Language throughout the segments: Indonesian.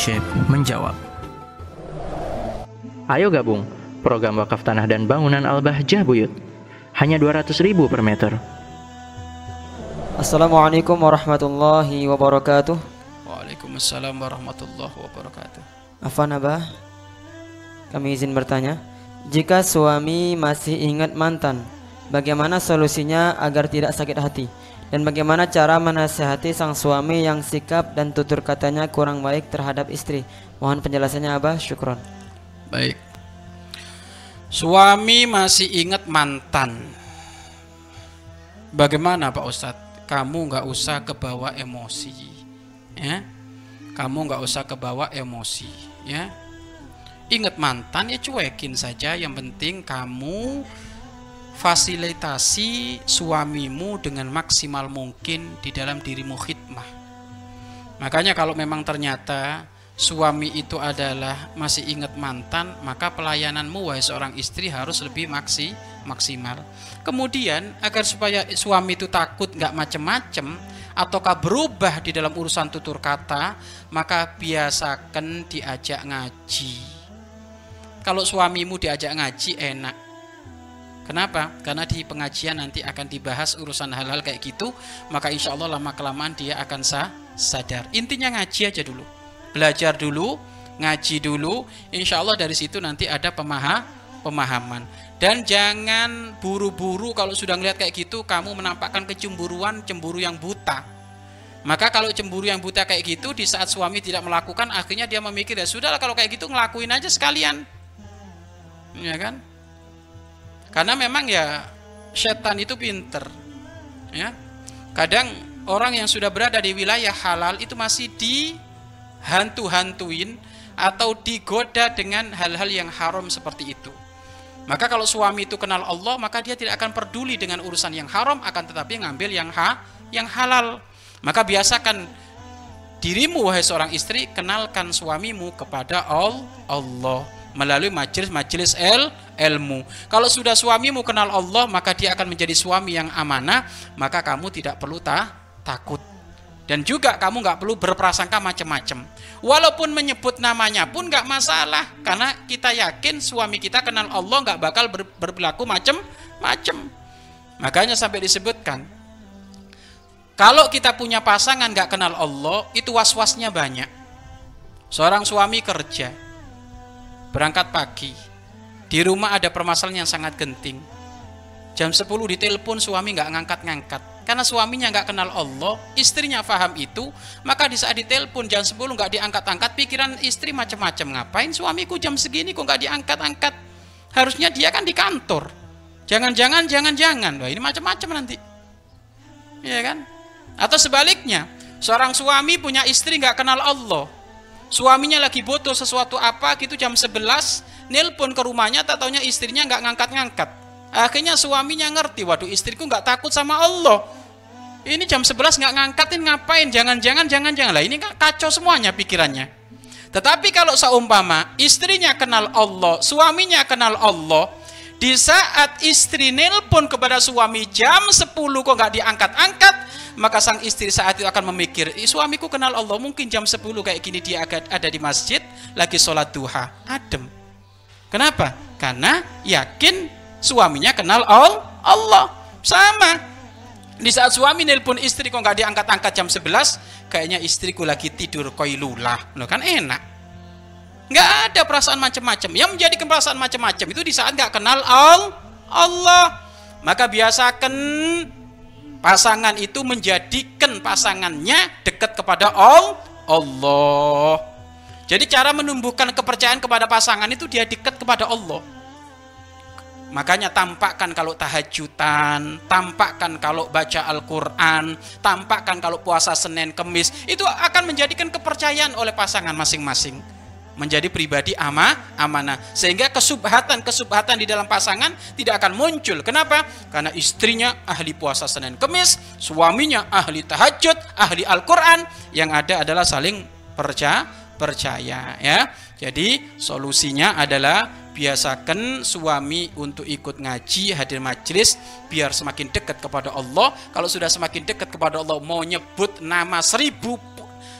Syekh menjawab. Ayo gabung program wakaf tanah dan bangunan Al-Bahjah Buyut. Hanya 200 ribu per meter. Assalamualaikum warahmatullahi wabarakatuh. Waalaikumsalam warahmatullahi wabarakatuh. Afan Abah, kami izin bertanya. Jika suami masih ingat mantan, bagaimana solusinya agar tidak sakit hati? Dan bagaimana cara menasihati sang suami yang sikap dan tutur katanya kurang baik terhadap istri? Mohon penjelasannya Abah, syukron. Baik. Suami masih ingat mantan. Bagaimana Pak Ustadz? Kamu nggak usah kebawa emosi, ya. Kamu nggak usah kebawa emosi, ya. Ingat mantan ya cuekin saja. Yang penting kamu fasilitasi suamimu dengan maksimal mungkin di dalam dirimu khidmah. Makanya kalau memang ternyata suami itu adalah masih ingat mantan, maka pelayananmu wahai seorang istri harus lebih maksi, maksimal. Kemudian agar supaya suami itu takut nggak macem-macem ataukah berubah di dalam urusan tutur kata, maka biasakan diajak ngaji. Kalau suamimu diajak ngaji enak. Kenapa? Karena di pengajian nanti akan dibahas urusan hal-hal kayak gitu, maka insya Allah lama kelamaan dia akan sah, sadar. Intinya ngaji aja dulu belajar dulu, ngaji dulu, insya Allah dari situ nanti ada pemaha, pemahaman. Dan jangan buru-buru kalau sudah ngeliat kayak gitu, kamu menampakkan kecemburuan, cemburu yang buta. Maka kalau cemburu yang buta kayak gitu, di saat suami tidak melakukan, akhirnya dia memikir ya sudahlah kalau kayak gitu ngelakuin aja sekalian, ya kan? Karena memang ya setan itu pinter, ya. Kadang orang yang sudah berada di wilayah halal itu masih di hantu-hantuin atau digoda dengan hal-hal yang haram seperti itu. Maka kalau suami itu kenal Allah, maka dia tidak akan peduli dengan urusan yang haram, akan tetapi ngambil yang ha, yang halal. Maka biasakan dirimu wahai seorang istri, kenalkan suamimu kepada Allah melalui majelis-majelis el ilmu. Kalau sudah suamimu kenal Allah, maka dia akan menjadi suami yang amanah, maka kamu tidak perlu ta takut. Dan juga kamu nggak perlu berprasangka macam-macam. Walaupun menyebut namanya pun nggak masalah, karena kita yakin suami kita kenal Allah nggak bakal ber, berperilaku macam-macam. Makanya sampai disebutkan, kalau kita punya pasangan nggak kenal Allah, itu was-wasnya banyak. Seorang suami kerja, berangkat pagi, di rumah ada permasalahan yang sangat genting. Jam 10 ditelepon suami nggak ngangkat-ngangkat karena suaminya nggak kenal Allah, istrinya paham itu, maka di saat ditelepon jam 10 nggak diangkat-angkat, pikiran istri macam-macam. Ngapain suamiku jam segini kok nggak diangkat-angkat? Harusnya dia kan di kantor. Jangan-jangan, jangan-jangan. Wah ini macam-macam nanti. Iya kan? Atau sebaliknya, seorang suami punya istri nggak kenal Allah. Suaminya lagi butuh sesuatu apa gitu jam 11, nelpon ke rumahnya, tak taunya istrinya nggak ngangkat-ngangkat. Akhirnya suaminya ngerti, waduh istriku nggak takut sama Allah ini jam 11 nggak ngangkatin ngapain? Jangan-jangan, jangan-jangan lah. Ini kacau semuanya pikirannya. Tetapi kalau seumpama istrinya kenal Allah, suaminya kenal Allah, di saat istri nelpon kepada suami jam 10 kok nggak diangkat-angkat, maka sang istri saat itu akan memikir, suamiku kenal Allah, mungkin jam 10 kayak gini dia ada di masjid, lagi sholat duha, adem. Kenapa? Karena yakin suaminya kenal Allah. Sama, di saat suami nelpon istri kok nggak diangkat-angkat jam 11, kayaknya istriku lagi tidur koilulah. Loh kan enak. Nggak ada perasaan macam-macam. Yang menjadi perasaan macam-macam itu di saat nggak kenal Allah. Maka biasakan pasangan itu menjadikan pasangannya dekat kepada Allah. Jadi cara menumbuhkan kepercayaan kepada pasangan itu dia dekat kepada Allah. Makanya tampakkan kalau tahajudan, tampakkan kalau baca Al-Quran, tampakkan kalau puasa Senin Kemis, itu akan menjadikan kepercayaan oleh pasangan masing-masing. Menjadi pribadi ama, amanah. Sehingga kesubhatan-kesubhatan di dalam pasangan tidak akan muncul. Kenapa? Karena istrinya ahli puasa Senin Kemis, suaminya ahli tahajud, ahli Al-Quran. Yang ada adalah saling percaya, percaya ya. Jadi solusinya adalah biasakan suami untuk ikut ngaji, hadir majelis biar semakin dekat kepada Allah. Kalau sudah semakin dekat kepada Allah mau nyebut nama seribu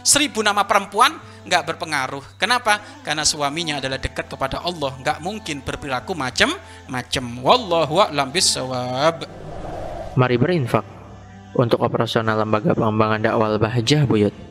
seribu nama perempuan nggak berpengaruh. Kenapa? Karena suaminya adalah dekat kepada Allah, nggak mungkin berperilaku macam-macam. Wallahu a'lam bissawab. Mari berinfak untuk operasional lembaga pengembangan dakwah Bahjah Buyut.